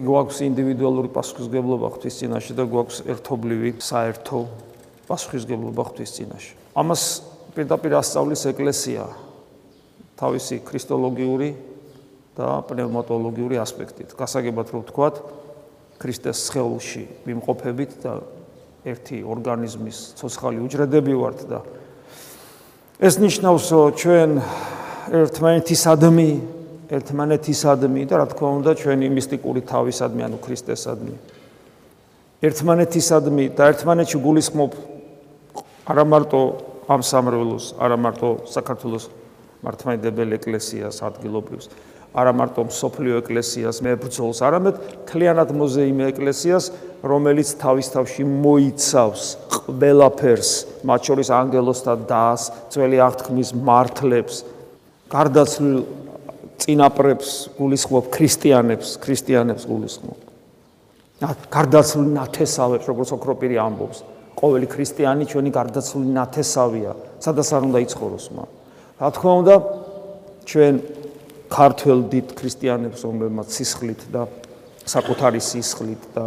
გვაქვს ინდივიდუალური პასუხისგებლობა ღვთის წინაშე და გვაქვს ერთობლივი საერთო პასუხისგებლობა ღვთის წინაშე. ამას პირდაპირ ასწავლის ეკლესია თავისი ქრისტოლოგიური და პნევმატოლოგიური ასპექტით. გასაგებად რომ ვთქვათ, ქრისტეს სხეულში მიმყოფებით და ერთი ორგანიზმის ცოცხალი უჯრედები ვართ და ეს ნიშნავს, რომ ჩვენ ერთმანეთისადმი ერთმანეთისადმი და რა თქმა უნდა ჩვენი მისტიკური თავისადმი ანუ ქრისტესადმი. ერთმანეთისადმი და ერთმანეთში გულისხმობ არა მარტო ამ სამრევლოს, არა მარტო საქართველოს მართლმადიდებელ ეკლესიას ადგილობრივს, არა მარტო სოფლიო ეკლესიას მებრძოლს, არამედ ქლიანად მოზეიმე ეკლესიას, რომელიც თავის თავში მოიცავს ყველაფერს, მათ შორის ანგელოსთა დას, ძველი აღთქმის მართლებს, გარდაცვლილ წინაპრებს გულისხმობ ქრისტიანებს, ქრისტიანებს გულისხმობ. გარდაცვლილ ნათესავებს, როგორც ოქროპირი ამბობს, ყოველი ქრისტიანი ჩვენი გარდაცვლილი ნათესავია, სადაც არ უნდა იცხოვროს მან. რა თქმა უნდა, ჩვენ ქართულ დიდ ქრისტიანებს, რომლებმაც სისხლით და საკუთარი სისხლით და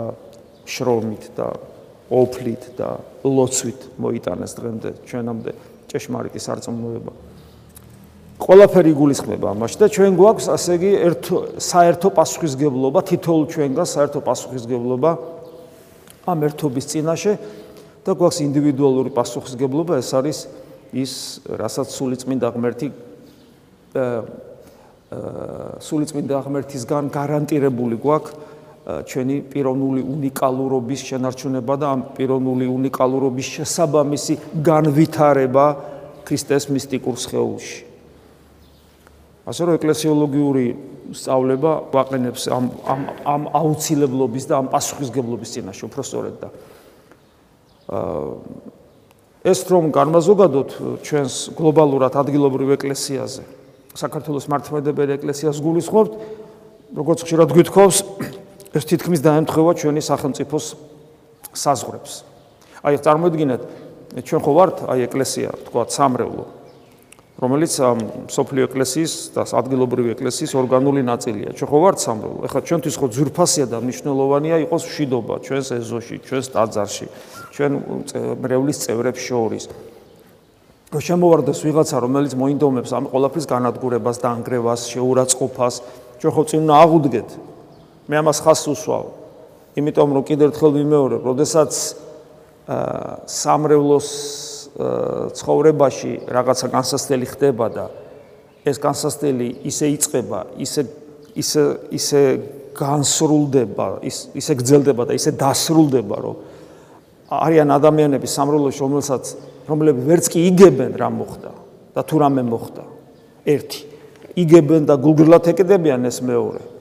შრომით და ოფლით და ლოცვით მოიტანეს დღემდე ჩვენამდე ჭეშმარიტი სარწმუნოება. ყველაფერი გულისხმება ამაში და ჩვენ გვაქვს ასე იგი ერთო საერთო პასუხისგებლობა თითოეულ ჩვენგან საერთო პასუხისგებლობა ამ ერთობის წინაშე და გვაქვს ინდივიდუალური პასუხისგებლობა ეს არის ის რასაც სულიწმინდა ღმერთი სულიწმინდა ღმერთისგან გარანტირებული გვაქვს ჩვენი პიროვნული უნიკალურობის შენარჩუნება და ამ პიროვნული უნიკალურობის შესაბამისი განვითარება ქრისტეს მისტიკურ სხეულში. ასე რომ ეკლესიოლოგიური სწავლება ვაყენებს ამ ამ ამ აუცილებლობის და ამ პასუხისგებლობის წინაშე უფრო სწორედ და ეს რომ განმაზოგადოთ ჩვენს გლობალურად ადგილობრივ ეკლესიაზე საქართველოს მართლმადიდებელი ეკლესიას გულისხმობთ როგორც ხშირად გვითხოვს ეს თითქმის დაემთხვა ჩვენი სახელმწიფოს საზღვრებს. აი წარმოიდგინეთ ჩვენ ხო ვართ აი ეკლესია თქვა სამრევლო რომელიც სოფლიო ეკლესიის და ადგილობრივი ეკლესიის ორგანული ნაწილია. ჩვენ ხო ვართ სამრევლო. ეხლა ჩვენთვის ხო ძვირფასია და მნიშვნელოვანია იყოს მშვიდობა ჩვენს ეზოში, ჩვენს ტაძარში, ჩვენ მრევლის წევრებს შორის. შემოვარდეს ვიღაცა, რომელიც მოინდომებს ამ ყოლაფრის განადგურებას, დაანგრევას, შეურაცხყოფას, ჩვენ ხო წინ უნდა აღუდგეთ. მე ამას ხას უსვავ. იმიტომ რომ კიდევ ერთხელ ვიმეორებ, როდესაც აა სამრევლოს ცხოვრებაში რაღაცა განსასწრელი ხდება და ეს განსასწრელი ისე იწება, ისე ისე ისე განსრულდება, ის ისე გრძელდება და ისე დასრულდება, რომ არიან ადამიანები სამრევლოში, რომელსაც რომლები ვერც კი იგებენ რა მოხდა და თუ რამე მოხდა. ერთი იგებენ და გულგრილად ეკიდებიან ეს მეორე.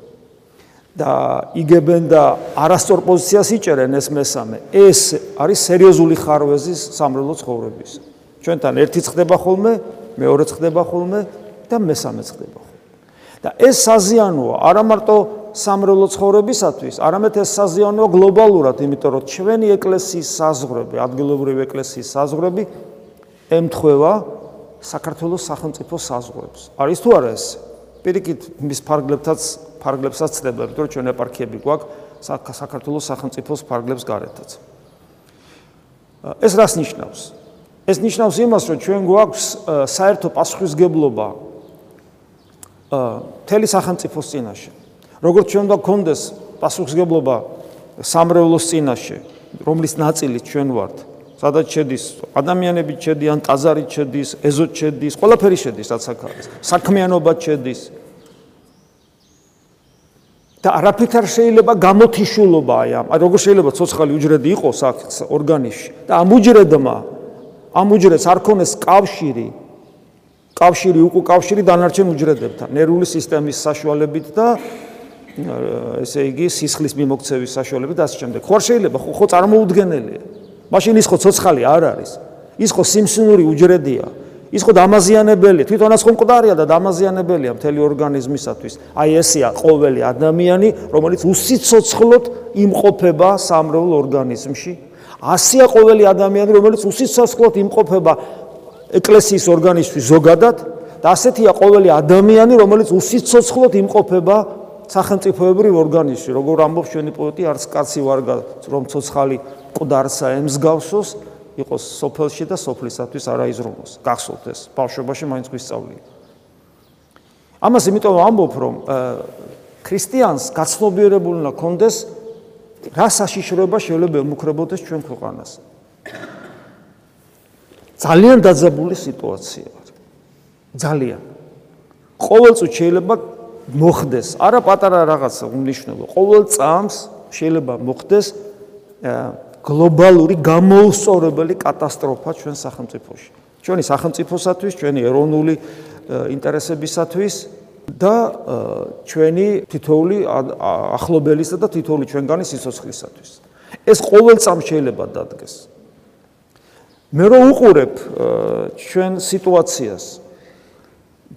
და იგებენ და არასწორ პოზიციას იჭერენ ეს მესამე. ეს არის სერიოზული ხარვეზის სამრელო ცხოვრების. ჩვენთან ერთი ხდება ხოლმე, მეორე ხდება ხოლმე და მესამე ხდება ხოლმე. და ეს საზიანოა არა მარტო სამრელო ცხოვრებისათვის, არამედ ეს საზიანოა გლობალურად, იმიტომ რომ ჩვენი ეკლესიის საზღვრები, ადგილობრივი ეკლესიის საზღვრები ემთხვევა საქართველოს სახელმწიფოს საზღვრებს. არის თუ არა ეს? პირიქით მის ფარგლებთაც ფარგლებსაც ცდება, იმიტომ რომ ჩვენ ეპარქიები გვაქვს საქართველოს სახელმწიფოს ფარგლებს გარეთაც. ეს რას ნიშნავს? ეს ნიშნავს იმას, რომ ჩვენ გვაქვს საერთო პასუხისგებლობა თელი სახელმწიფოს წინაშე. როგორც ჩვენ უნდა გქონდეს პასუხისგებლობა სამრევლოს წინაშე, რომლის ნაწილი ჩვენ ვართ, სადაც შედის ადამიანები შედიან, ტაზარი შედის, ეზო შედის, ყველაფერი შედის, რაც აქ არის. საქმიანობა შედის. და არაფერთ არ შეიძლება გამოთიშულობა აი ამ. როგორ შეიძლება ცოცხალი უჯრედი იყოს აქ ორგანიზმში და ამ უჯრედმა ამ უჯრედს არ ქონეს კავშირი კავშირი უკუ კავშირი დანარჩენ უჯრედებთან, ნერვული სისტემის საშუალებით და ესე იგი სისხლის მიმოქცევის საშუალებით და ასე შემდეგ. ხო შეიძლება ხო ხო წარმოუდგენელია. მაშინ ის ხო ცოცხალი არ არის. ის ხო სიმსუნური უჯრედია. ის ხო დამაზიანებელია, თვითონაც ხო მკვდარია და დამაზიანებელია მთელი ორგანიზმისათვის. აი ესეა ყოველი ადამიანი, რომელიც უსიცოცხლოდ იმყოფება სამრევლო ორგანიზმში. ასია ყოველი ადამიანი, რომელიც უსიცოცხლოდ იმყოფება ეკლესიის ორგანიზმში ზოგადად და ასეთია ყოველი ადამიანი, რომელიც უსიცოცხლოდ იმყოფება სახელმწიფოებრივ ორგანიზმში, როგორ ამბობს ჩვენი პოეტი, არც კაცი ვარგა, რომ ცოცხალი ყდარსა ემსგავსოს, იყოს სოფელში და სოფლისათვის არაიზრუნოს. გახსოვთ ეს, ბავშვობაში მაინც გვისწავლია. ამას იმიტომ ამბობ, რომ ქრისტიანს გაცნობიერებული უნდა კონდეს რა საშიშროება შეიძლება ემუქრებოდეს ჩვენ ქვეყანას. ძალიან დაძაბული სიტუაციაა. ძალიან. ყოველწუთი შეიძლება მოხდეს, არა პატარა რაღაცა უნიშნელო. ყოველ წამს შეიძლება მოხდეს გლობალური გამოუსწორებელი კატასტროფა ჩვენ სახელმწიფოში. ჩვენი სახელმწიფოსათვის, ჩვენი ეროვნული ინტერესებისათვის და ჩვენი თითოული ახლობელისა და თითოული ჩვენგანი სიცოცხლისათვის. ეს ყოველ წამს შეიძლება დადგეს. მე რო უყურებ ჩვენ სიტუაციას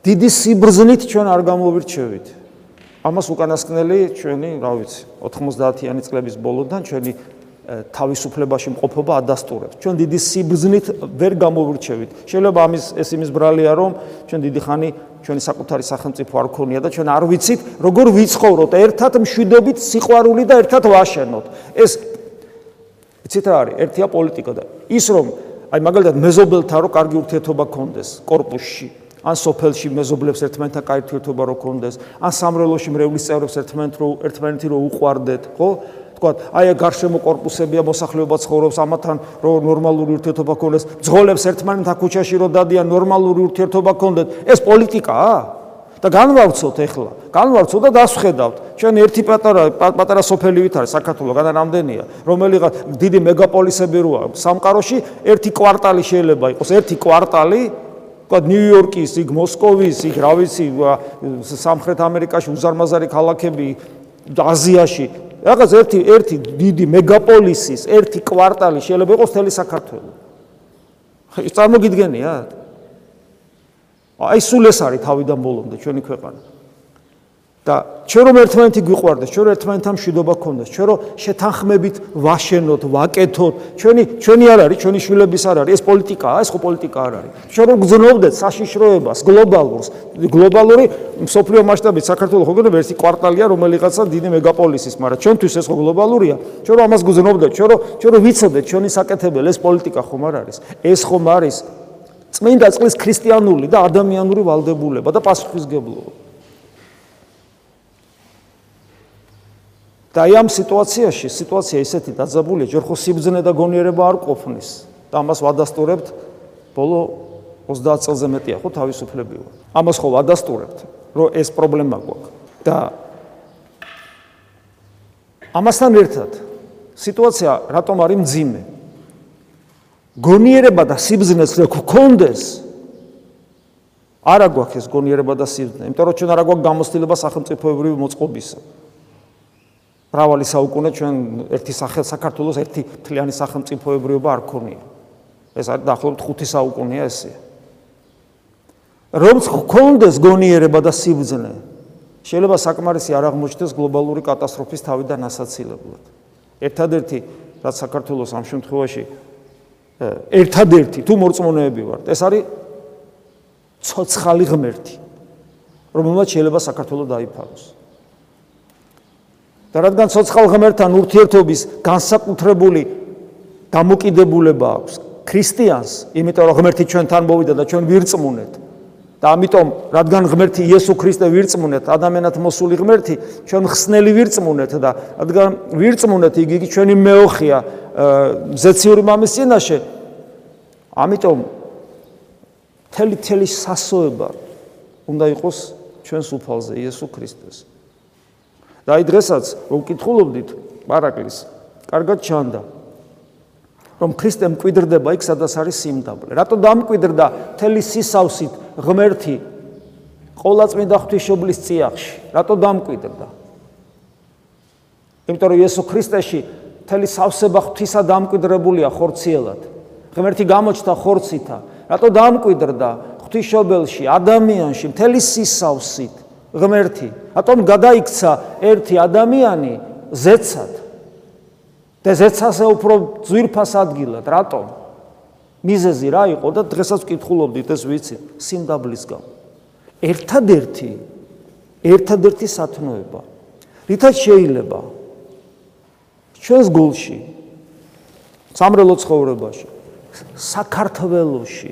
დიდი სიბრძნით ჩვენ არ გამოვირჩევით. ამას უკანასკნელი ჩვენი, რა ვიცი, 90-იანი წლების ბოლოდან ჩვენი თავისუფლებაში მყოფობა ადასტურებს. ჩვენ დიდი სიბზნით ვერ გამოვრჩევით. შეიძლება ამის ეს იმის ბრალია, რომ ჩვენ დიდი ხანი ჩვენი საკუთარი სახელმწიფო არ ქონია და ჩვენ არ ვიცით, როგორ ვიცხოვროთ ერთად მშვიდობით, სიყვარული და ერთად ვაშენოთ. ეს იცით რა არის? ერთია პოლიტიკა და ის რომ აი მაგალითად მეზობელთან რო კარგი ურთიერთობა გქონდეს корпуსში, ან სოფელში მეზობლებს ერთმანეთთან კაი ურთიერთობა რო გქონდეს, ან სამრევლოში მრევლის წევრებს ერთმანეთ რო ერთმანეთი რო უყვარდეთ, ხო? ვთქვათ, აი ეს გარშემო корпуსებია მოსახლეობა ცხოვრობს, ამათან რომ ნორმალური ურთიერთობა ქონდეს, ძღოლებს ერთმანეთთან ქუჩაში რომ დადიან ნორმალური ურთიერთობა ქონდეთ, ეს პოლიტიკაა? და განვავრცოთ ეხლა. განვავრცოთ და დასვხედავთ. ჩვენ ერთი პატარა პატარა სოფელი ვით არის საქართველოს, განა რამდენია, რომელიღაც დიდი მეგაპოლისები როა. სამყაროში ერთი კვარტალი შეიძლება იყოს, ერთი კვარტალი თქვა ნიუ-იორკის, იქ მოსკოვის, იქ რა ვიცი, სამხრეთ ამერიკაში უზარმაზარი ქალაქები, აზიაში რაღაც ერთი ერთი დიდი მეგაპოლისის ერთი კვარტალი შეიძლება იყოს თელი საქართველო ეს წარმოგიდგენიათ აი სულ ეს არის თავიდან ბოლომდე ჩვენი ქვეყანა. და ჩვენ რომ ერთმანეთი გვიყვარდეს, ჩვენ რომ ერთმანეთთან მშვიდობა გქონდეს, ჩვენ რომ შეთანხმებით ვაშენოთ, ვაკეთოთ, ჩვენი ჩვენი არ არის, ჩვენი შვილების არ არის, ეს პოლიტიკაა, ეს ხო პოლიტიკა არ არის. ჩვენ რომ გძნობდეთ საშიშროებას, გლობალურს, გლობალური სოფლიო მასშტაბით საქართველოს ხო გქონდა ერთი კვარტალია, რომელიღაცა დიდი მეგაპოლისის, მაგრამ ჩვენთვის ეს ხო გლობალურია. ჩვენ რომ ამას გძნობდეთ, ჩვენ რომ ჩვენ რომ ვიცოდეთ ჩვენი საკეთებელი ეს პოლიტიკა ხომ არ არის? ეს ხომ არის წმინდა წყლის ქრისტიანული და ადამიანური ვალდებულება და პასუხისგებლობა. და ამ სიტუაციაში, სიტუაცია ისეთი დაძაბულია, ჯერ ხო სიბძნე და გონიერება არ ყოფნის და ამას ვადასტურებთ ბოლო 30 წელზე მეტია ხო თავისუფლებიო. ამას ხო ვადასტურებთ, რომ ეს პრობლემა გვაქვს და ამასთან ერთად სიტუაცია რატომ არის მძიმე? გონიერება და სიბზნეს რო გქონდეს არა გვაქვს ეს გონიერება და სიბზნე, იმიტომ რომ ჩვენ არა გვაქვს გამოცდილება სახელმწიფოებრივი მოწყობისა. მრავალი საუკუნე ჩვენ ერთი სახელ საქართველოს ერთი თლიანი სახელმწიფოებრიობა არ ქონია. ეს არის დაახლოებით 5 საუკუნეა ესე. რომ გქონდეს გონიერება და სიბზნე, შეიძლება საკმარისი არ აღმოჩნდეს გლობალური კატასტროფის თავიდან ასაცილებლად. ერთადერთი რაც საქართველოს ამ შემთხვევაში ერთადერთი თუ მორწმუნეები ვართ ეს არის ცოცხალი ღმერთი რომელმაც შეიძლება საქართველოს დაიფაროს და რადგან ცოცხალ ღმერთთან ურთიერთობის განსაკუთრებული დამოკიდებულება აქვს ქრისტიანს იმიტომ რომ ღმერთი ჩვენთან მოვიდა და ჩვენ ვირწმუნეთ და ამიტომ რადგან ღმერთი იესო ქრისტე ვირწმუნეთ ადამიანად მოსული ღმერთი ჩვენ ხსნელი ვირწმუნეთ და რადგან ვირწმუნეთ იგი იგი ჩვენი მეოხია ზეციური მამის წინაშე ამიტომ თელი თელი სასოება უნდა იყოს ჩვენს უფალზე იესო ქრისტეს და აი დღესაც რომ ვკითხულობდით პარაკლის კარგად ჩანდა რომ ქრისტე მკვიდრდება იქ სადაც არის სიმდაბლე რატო დამკვიდრდა თელი სისავსით ღმერთი ყოვლადწმინდა ღვთისმშობლის წიაღში რატო დამკვიდრდა იმიტომ რომ იესო ქრისტეში მთელი სავსება ღვთისა დამკვიდრებულია ხორციელად. ღმერთი გამოჩნდა ხორცითა. რატო დამკვიდრდა ღვთისმშობელში, ადამიანში, მთელი სისავსით ღმერთი? რატომ გადაიქცა ერთი ადამიანი ზეცად? და ზეცაზე უფრო ძვირფას ადგილად, რატომ? მიზეზი რა იყო და დღესაც ვკითხულობდით ეს ვიცი, სიმდაბლის გამო. ერთადერთი ერთადერთი სათნოება რითაც შეიძლება ჩვენს გულში სამრელო ცხოვრებაში საქართველოში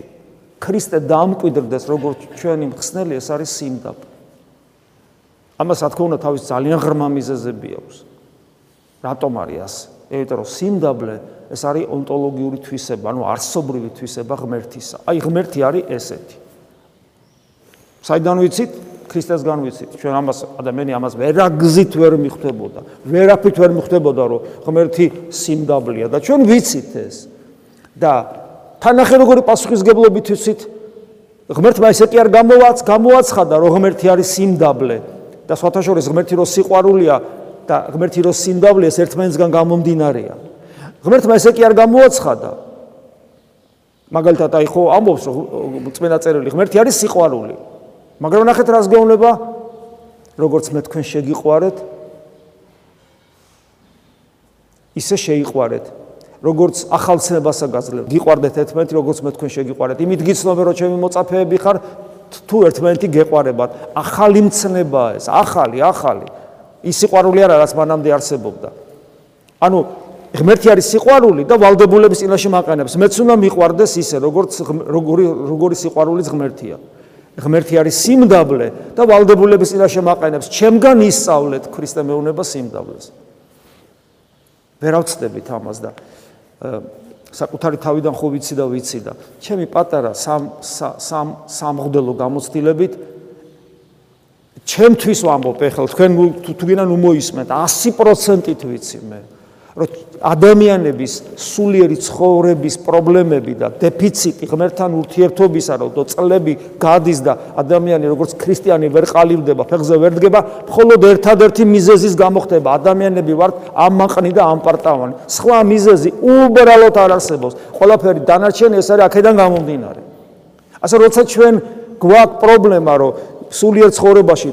ქრისტე დამკვიდრდეს როგორც ჩვენი მხსნელი ეს არის სიმდაბლე ამას რა თქმა უნდა თავის ძალიან ღრმა მიზეზები აქვს. რატომ არის ასე? იმიტომ რომ სიმდაბლე ეს არის ონტოლოგიური თვისება ანუ არსობრივი თვისება ღმერთისა. აი ღმერთი არის ესეთი. საიდან ვიცით? ქრისტესგან ვიცით. ჩვენ ამას ადამიანი ამას ვერაგზით ვერ მიხვდებოდა. ვერაფრით ვერ მიხვდებოდა რომ ღმერთი სიმდაბლეა და ჩვენ ვიცით ეს. და თანახე როგორი პასუხისგებლობით ვიცით? ღმერთმა ესე კი არ გამოვაც გამოაცხადა რომ ღმერთი არის სიმდაბლე და სხვათა შორის ღმერთი რო სიყვარულია და ღმერთი რო სიმდაბლე ეს ერთმანეთსგან გამომდინარეა. ღმერთმა ესე კი არ გამოაცხადა. მაგალითად აი ხო ამბობს რომ წმენა წერილი ღმერთი არის სიყვარული. მაგრამ ნახეთ რას გეუბნება. როგორც მე თქვენ შეგიყვარეთ ისე შეიყვარეთ. როგორც ახალ ცნებასა გაძლევთ გიყვარდეთ ერთმანეთი როგორც მე თქვენ შეგიყვარეთ. იმით გიცნობე რომ ჩემი მოწაფეები ხარ თუ ერთმანეთი გეყვარებათ. ახალი მცნებაა ეს ახალი ახალი. ის სიყვარული არა რაც მანამდე არსებობდა. ანუ ღმერთი არის სიყვარული და ვალდებულების წინაშე მაყენებს. მეც უნდა მიყვარდეს ისე როგორც როგორი როგორი სიყვარულიც ღმერთია. ღმერთი არის სიმდაბლე და ვალდებულების წინაშე მაყენებს. ჩემგან ისწავლეთ ქრისტე მეუნება სიმდაბლეს. ვერავწდებით ამას და საკუთარი თავიდან ხო ვიცი და ვიცი და. ჩემი პატარა სამ სამ სამღდელო გამოცდილებით ჩემთვის ვამბობ ეხლა თქვენ თუ გინან უმოისმენთ 100%-ით ვიცი მე რომ ადამიანების სულიერი ცხოვრების პრობლემები და დეფიციტი ღმერთთან ურთიერთობისა რომ წლები გადის და ადამიანი როგორც ქრისტიანი ვერ ყალიბდება, ფეხზე ვერ დგება, მხოლოდ ერთადერთი მიზეზის გამო ხდება ადამიანები ვართ ამაყნი და ამპარტავანი. სხვა მიზეზი უბრალოდ არ არსებობს. ყველაფერი დანარჩენი ეს არის აქედან გამომდინარე. ასე როცა ჩვენ გვაქვს პრობლემა რომ სულიერ ცხოვრებაში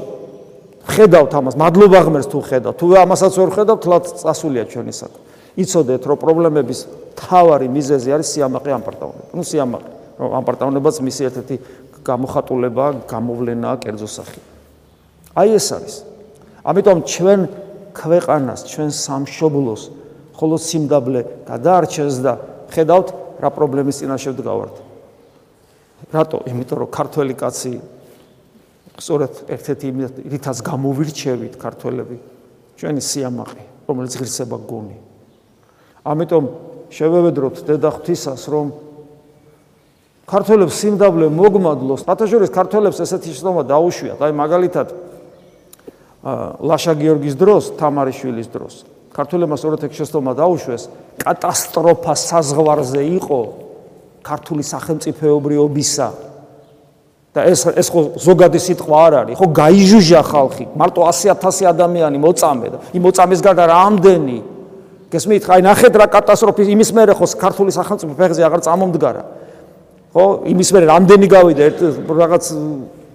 ხედავთ ამას, მადლობა ღმერთს თუ ხედავთ. თუ ამასაც ვერ ხედავთ, თლაც წასულია ჩვენი საქმე. იცოდეთ, რომ პრობლემების თავარი მიზეზი არის სიამაყე ამპარტავნება. ნუ სიამაყე, რომ ამპარტავნებაც მისი ერთ-ერთი გამოხატულება, გამოვლენაა კერძო სახე. აი ეს არის. ამიტომ ჩვენ ქვეყანას, ჩვენ სამშობლოს ხოლო სიმდაბლე გადაარჩენს და ხედავთ რა პრობლემის წინაშე ვდგავართ. რატო? იმიტომ რომ ქართველი კაცი სწორედ ერთ-ერთი რითაც გამოვირჩევით ქართველები ჩვენი სიამაყე რომელიც ღირსება გონი ამიტომ შევევედროთ დედა ღვთისას რომ ქართველებს სიმდაბლე მოგმადლოს. პატაჟორის ქართველებს ესეთი შრომა დაუშვიათ. აი მაგალითად ლაშა გიორგის დროს თამარიშვილის დროს. ქართველებმა სწორედ ეგ შრომა დაუშვეს. კატასტროფა საზღვარზე იყო ქართული სახელმწიფოებრიობისა და ეს ეს ხო ზოგადი სიტყვა არ არის. ხო გაიჟუჟა ხალხი. მარტო 100000 ადამიანი მოწამე და იმ მოწამეს გარდა რამდენი? გესმით? ხაი ნახეთ რა კატასტროფის იმის მერე ხო ქართული სახელმწიფო ფეხზე აღარ წამომდგარა. ხო იმის მერე რამდენი გავიდა? ერთ რაღაც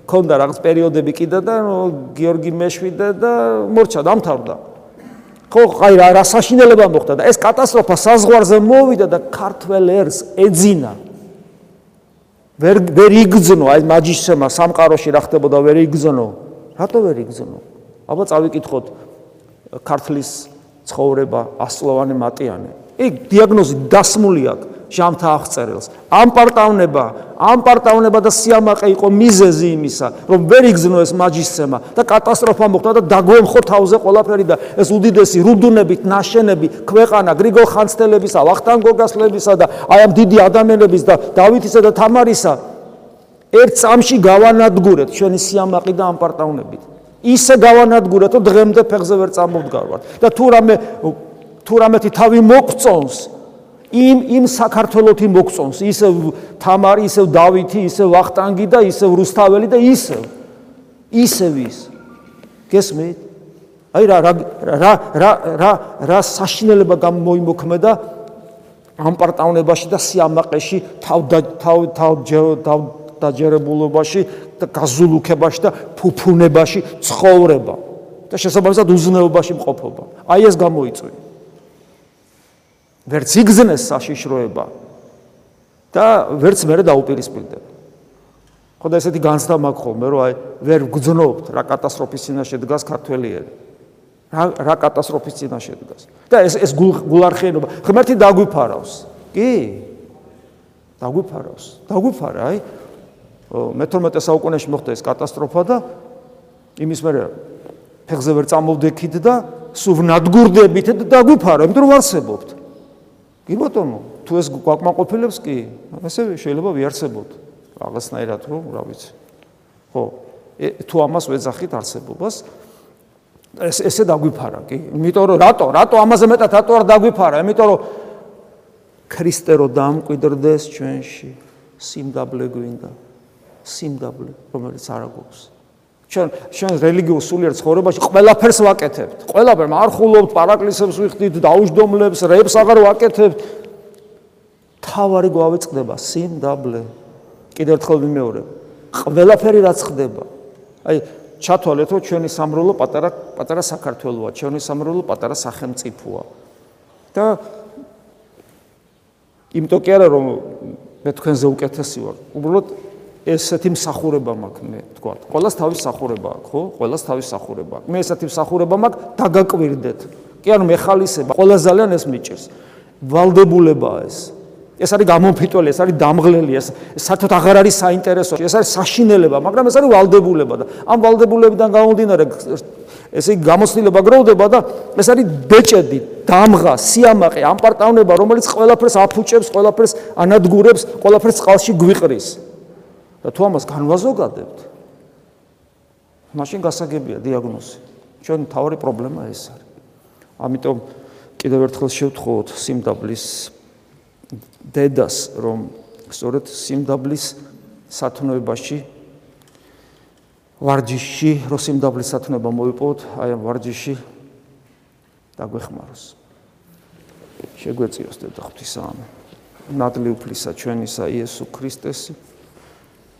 ქონდა რაღაც პერიოდები კიდე და გიორგი მეშვიდე და მორჩა დამთავრდა. ხო ხაი რა რა საშინელება მოხდა და ეს კატასტროფა საზღვარზე მოვიდა და ქართველ ერს ეძინა ვერ ვერ იგზნო აი მაჯისმა სამყაროში რა ხდებოდა ვერ იგზნო რატო ვერ იგზნო აბა წავიკითხოთ. ქართლის ცხოვრება ასლოვანი მატიანე. იქ დიაგნოზი დასმული აქვს ჟამთა აღწერილს. ამ პარტავნება, ამ პარტავნება და სიამაყე იყო მიზეზი იმისა, რომ ვერ იგზნო ეს მაჯისცემა და კატასტროფა მოხდა და დაგვემხო თავზე ყველაფერი და ეს უდიდესი რუდუნებით ნაშენები ქვეყანა გრიგოლ ხანძთელებისა, ვახტანგ გოგასლებისა და აი ამ დიდი ადამიანების და დავითისა და თამარისა ერთ წამში გავანადგურეთ ჩვენი სიამაყე და ამ პარტავნებით. ისე გავანადგურეთ, რომ დღემდე ფეხზე ვერ წამოვდგარვართ და თუ რამე თუ რამეთი თავი მოგწონს იმ იმ საქართველოსი მოგწონს ისე თამარი, ისე დავითი, ისე ვახტანგი და ისე რუსთაველი და ისე ისე ვის გესმით? აი რა რა რა რა რა საშინელება გამოიმოქმედა ამ პარტავნებაში და სიამაყეში თავ თავ თავ დაჯერებულობაში და გაზულუქებაში და ფუფუნებაში ცხოვრება და შესაბამისად უზნეობაში მყოფობა. აი ეს გამოიწვია. ვერც იგზნეს საშიშროება და ვერც მე დაუპირისპირდება. ხო და ესეთი განცდა მაქვს ხოლმე რომ აი ვერ გძნობთ რა კატასტროფის წინაშე დგას ქართველიერი. რა რა კატასტროფის წინაშე დგას. და ეს ეს გულარხიანობა ღმერთი დაგვიფარავს. კი? დაგვიფარავს. დაგვიფარა, აი. მე-12 საუკუნეში მოხდა ეს კატასტროფა და იმის მერე ფეხზე ვერ წამოვდექით და სულ ნადგურდებით და დაგვიფარა, იმიტომ რომ ვარსებობთ. კი ბატონო, თუ ეს გვაკმაყოფილებს კი, ესე შეიძლება ვიარსებოთ. რაღაცნაირად რომ, რა ვიცი. ხო, თუ ამას ვეძახით არსებობას, ეს ესე დაგვიფარა, კი? იმიტომ რომ რატო? რატო ამაზე მეტად რატო არ დაგვიფარა? იმიტომ რომ ქრისტე რო დამკვიდრდეს ჩვენში, სიმდაბლე გვინდა. სიმდაბლე, რომელიც არ აქვს. ჩვენ ჩვენ რელიგიურ სულიერ ცხოვრებაში ყველაფერს ვაკეთებთ. ყველაფერ მარხულობთ, პარაკლისებს ვიხდით, დაუშდომლებს, რებს აღარ ვაკეთებთ. თავარი გვავეწყდება სიმდაბლე. კიდევ ერთხელ ვიმეორებ. ყველაფერი რაც ხდება. აი ჩათვალეთ რომ ჩვენი სამროლო პატარა პატარა საქართველოა, ჩვენი სამროლო პატარა სახელმწიფოა. და იმიტომ კი არა რომ მე თქვენზე უკეთესი ვარ. უბრალოდ ესეთი მსახურება მაქვს მე, თქვა. ყოველას თავის მსახურება აქვს, ხო? ყოველას თავის მსახურება აქვს. მე ესეთი მსახურება მაქვს, დაგაკვირდეთ. კი ანუ მე ხალისება, ყოველას ძალიან ეს მიჭირს. ვალდებულებაა ეს. ეს არის გამომფიტველი, ეს არის დამღლელი, ეს საერთოდ აღარ არის საინტერესო, ეს არის საშინელება, მაგრამ ეს არის ვალდებულება და ამ ვალდებულებიდან გამომდინარე ესე იგი გამოცდილება გროვდება და ეს არის ბეჭედი, დამღა, სიამაყე, ამპარტავნება, რომელიც ყველაფერს აფუჭებს, ყველაფერს ანადგურებს, ყველაფერს წყალში გვიყრის. და თუ ამას განვაზოგადებთ, მაშინ გასაგებია დიაგნოზი. ჩვენ თავი პრობლემა ეს არის. ამიტომ კიდევ ერთხელ შევთხოვოთ სიმდაბლის დედას, რომ სწორედ სიმდაბლის სათნოებაში ვარჯიში, რო სიმდაბლის სათნოება მოიპოვოთ, აი ამ ვარჯიში დაგვეხმაროს. შეგვეციოს დედა ღვთისაამე. ნადლი უფლისა ჩვენისა იესო ქრისტესი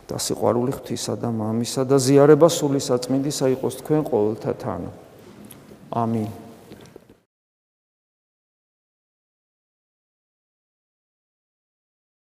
და სიყვარული ღვთისა და მამისა და ზიარება სული საწმინდისა იყოს თქვენ ყოველთა თანა. ამინ.